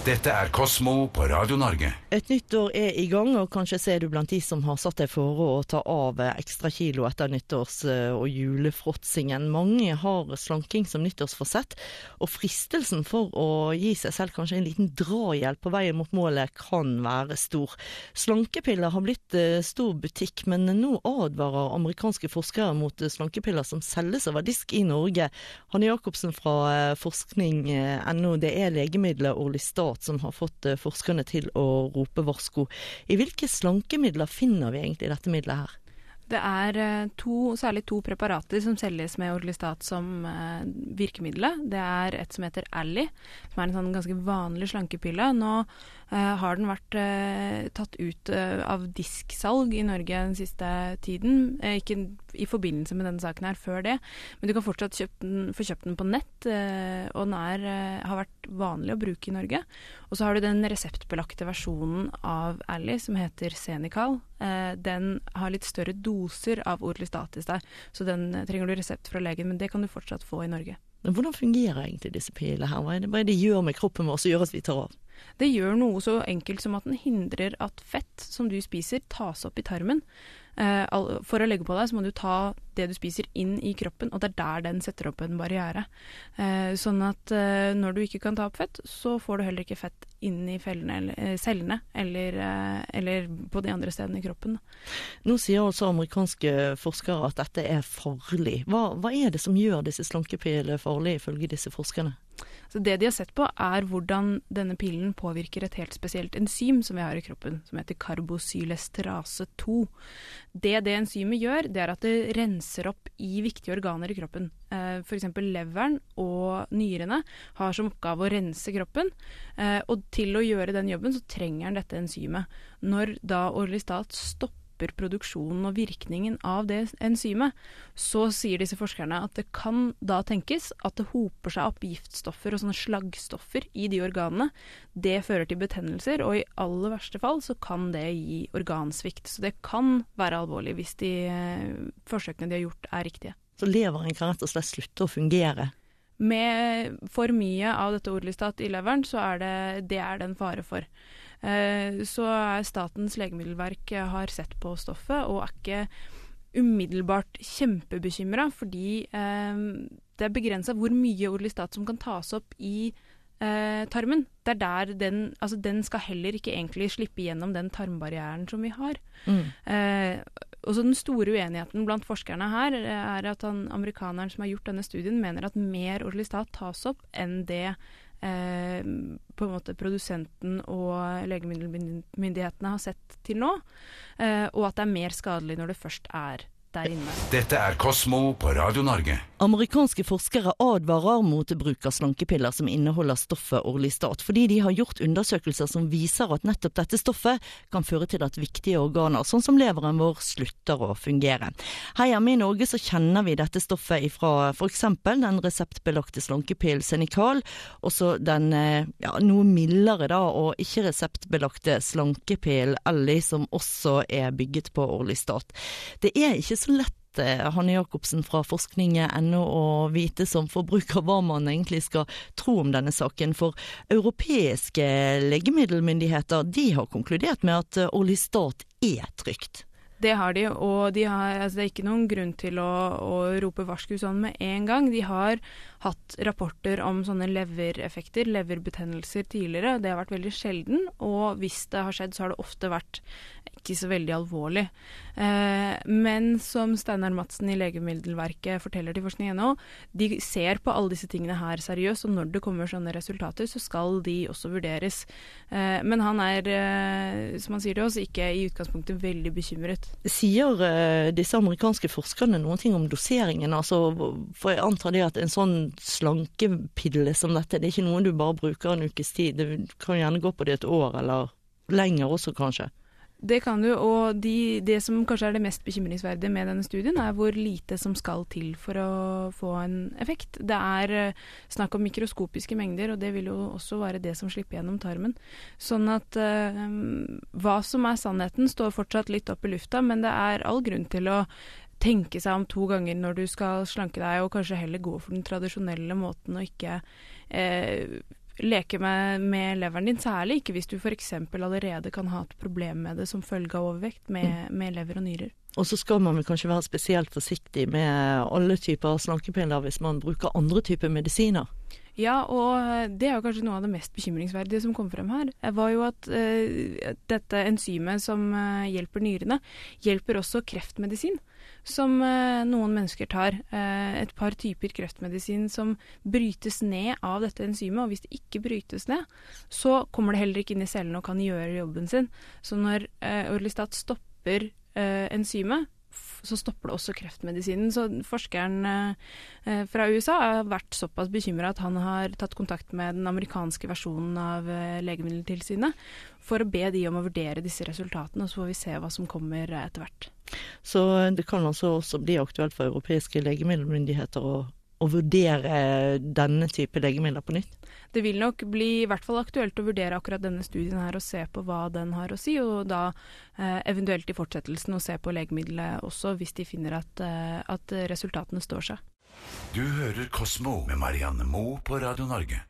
Dette er Kosmo på Radio Norge. Et nytt år er i gang, og kanskje ser du blant de som har satt deg for å ta av ekstra kilo etter nyttårs- og julefråtsingen. Mange har slanking som nyttårsforsett, og fristelsen for å gi seg selv kanskje en liten drahjelp på veien mot målet kan være stor. Slankepiller har blitt eh, stor butikk, men nå advarer amerikanske forskere mot slankepiller som selges over disk i Norge. Hanne Jacobsen fra eh, forskning.no, det er legemiddelet Orlistat som har fått eh, forskerne til å rope varsko. I hvilke slankemidler finner vi egentlig dette middelet her? Det er eh, to, særlig to preparater som selges med Orlistat som eh. Det er et som heter Ally, som er en sånn ganske vanlig slankepille. Nå eh, har den vært tatt ut av disksalg i Norge den siste tiden. Ikke i forbindelse med denne saken her, før det. Men du kan fortsatt kjøpt den, få kjøpt den på nett, og den er, har vært vanlig å bruke i Norge. Og så har du den reseptbelagte versjonen av Ally som heter Senical. den har litt større doser av Orlistat seg, så den trenger du resept fra legen, men det kan du fortsatt få i Norge. Men Hvordan fungerer egentlig disse pilene her? Er, hva er det de gjør med kroppen vår som gjør at vi tar av? Det gjør noe så enkelt som at den hindrer at fett som du spiser, tas opp i tarmen. Eh, for å legge på deg, så må du ta det du spiser inn i kroppen, og det er der den setter opp en barriere. Eh, sånn at eh, når du ikke kan ta opp fett, så får du heller ikke fett inn i fellene, cellene eller, eller, på de andre stedene i kroppen. Nå sier også amerikanske forskere at dette er farlig. Hva, hva er det som gjør disse slankepillene farlige, ifølge disse forskerne? Så Det de har sett på, er hvordan denne pillen påvirker et helt spesielt enzym som vi har i kroppen, som heter karbosylesterase 2. Det det enzymet gjør, det er at det renser opp i viktige organer i kroppen. Eh, F.eks. leveren og nyrene har som oppgave å rense kroppen. Eh, og til å gjøre den jobben så trenger den dette enzymet. Når da Orlistat stopper stopper produksjonen og virkningen av det enzymet, så sier disse forskerne at det kan da tenkes at det hoper seg opp giftstoffer og sånne slaggstoffer i de organene. Det fører til betennelser, og i aller verste fall så kan det gi organsvikt. Så det kan være alvorlig hvis de eh, forsøkene de har gjort er riktige. Så leveren kan rett og slett slutte å fungere? Med for mye av dette orlistat i leveren, så er det, det er det en fare for. Eh, så Statens legemiddelverk eh, har sett på stoffet og er ikke umiddelbart kjempebekymra, fordi eh, det er begrensa hvor mye orlistat som kan tas opp i eh, tarmen. Det er der den Altså, den skal heller ikke egentlig slippe gjennom den tarmbarrieren som vi har. Mm. Eh, og så Den store uenigheten blant forskerne her er at han, amerikaneren som har gjort denne studien, mener at mer orlistat tas opp enn det eh, på en måte produsenten og legemiddelmyndighetene har sett til nå, eh, og at det er mer skadelig når det først er der inne. Dette er Kosmo på Radio Norge. Amerikanske forskere advarer mot bruk av slankepiller som inneholder stoffet orlistat, fordi de har gjort undersøkelser som viser at nettopp dette stoffet kan føre til at viktige organer, sånn som leveren vår, slutter å fungere. Her hjemme i Norge så kjenner vi dette stoffet ifra f.eks. den reseptbelagte slankepillen Senical, og så den eh, ja, noe mildere da, og ikke reseptbelagte slankepillen Ellie, som også er bygget på orlistat. Det er ikke så lett eh, Hanne Jacobsen fra forskning.no å vite som forbruker hva man egentlig skal tro om denne saken. For europeiske legemiddelmyndigheter de har konkludert med at oljestat Orlistat er trygt. Det har de, og de har, altså det er ikke noen grunn til å, å rope varsku sånn med en gang. De har hatt rapporter om sånne levereffekter, leverbetennelser, tidligere. Det har vært veldig sjelden, og hvis det har skjedd, så har det ofte vært ikke så veldig alvorlig. Eh, men som Steinar Madsen i Legemiddelverket forteller til forskning.no, de ser på alle disse tingene her seriøst, og når det kommer sånne resultater, så skal de også vurderes. Eh, men han er, eh, som han sier til oss, ikke i utgangspunktet veldig bekymret. Sier disse amerikanske forskerne noen ting om doseringen? Altså, for jeg antar det at en sånn slankepille som dette, det er ikke noe du bare bruker en ukes tid. Det kan gjerne gå på det et år, eller lenger også, kanskje? Det kan du, og de, det som kanskje er det mest bekymringsverdige med denne studien, er hvor lite som skal til for å få en effekt. Det er uh, snakk om mikroskopiske mengder, og det vil jo også være det som slipper gjennom tarmen. Sånn at eh, hva som er sannheten, står fortsatt litt opp i lufta, men det er all grunn til å tenke seg om to ganger når du skal slanke deg, og kanskje heller gå for den tradisjonelle måten og ikke eh, leke med, med leveren din, særlig ikke hvis du f.eks. allerede kan ha et problem med det som følge av overvekt med, med lever og nyrer. Og så skal man vel kanskje være spesielt forsiktig med alle typer slankepiller hvis man bruker andre typer medisiner. Ja, og det er jo kanskje noe av det mest bekymringsverdige som kom frem her. Det var jo at uh, dette enzymet som uh, hjelper nyrene, hjelper også kreftmedisin. Som uh, noen mennesker tar. et par typer kreftmedisin som brytes ned av dette enzymet. Og hvis det ikke brytes ned, så kommer det heller ikke inn i cellene og kan gjøre jobben sin. Så når Orlistat stopper enzymet, så stopper det også kreftmedisinen. Så forskeren eh, fra USA har vært såpass bekymra at han har tatt kontakt med den amerikanske versjonen av eh, Legemiddeltilsynet for å be de om å vurdere disse resultatene, og så får vi se hva som kommer etter hvert. Så det kan altså også bli aktuelt for europeiske legemiddelmyndigheter å å vurdere denne type legemidler på nytt? Det vil nok bli i hvert fall aktuelt å vurdere akkurat denne studien her og se på hva den har å si, og da eh, eventuelt i fortsettelsen å se på legemiddelet også, hvis de finner at, eh, at resultatene står seg. Du hører Kosmo med Marianne Moe på Radio Norge.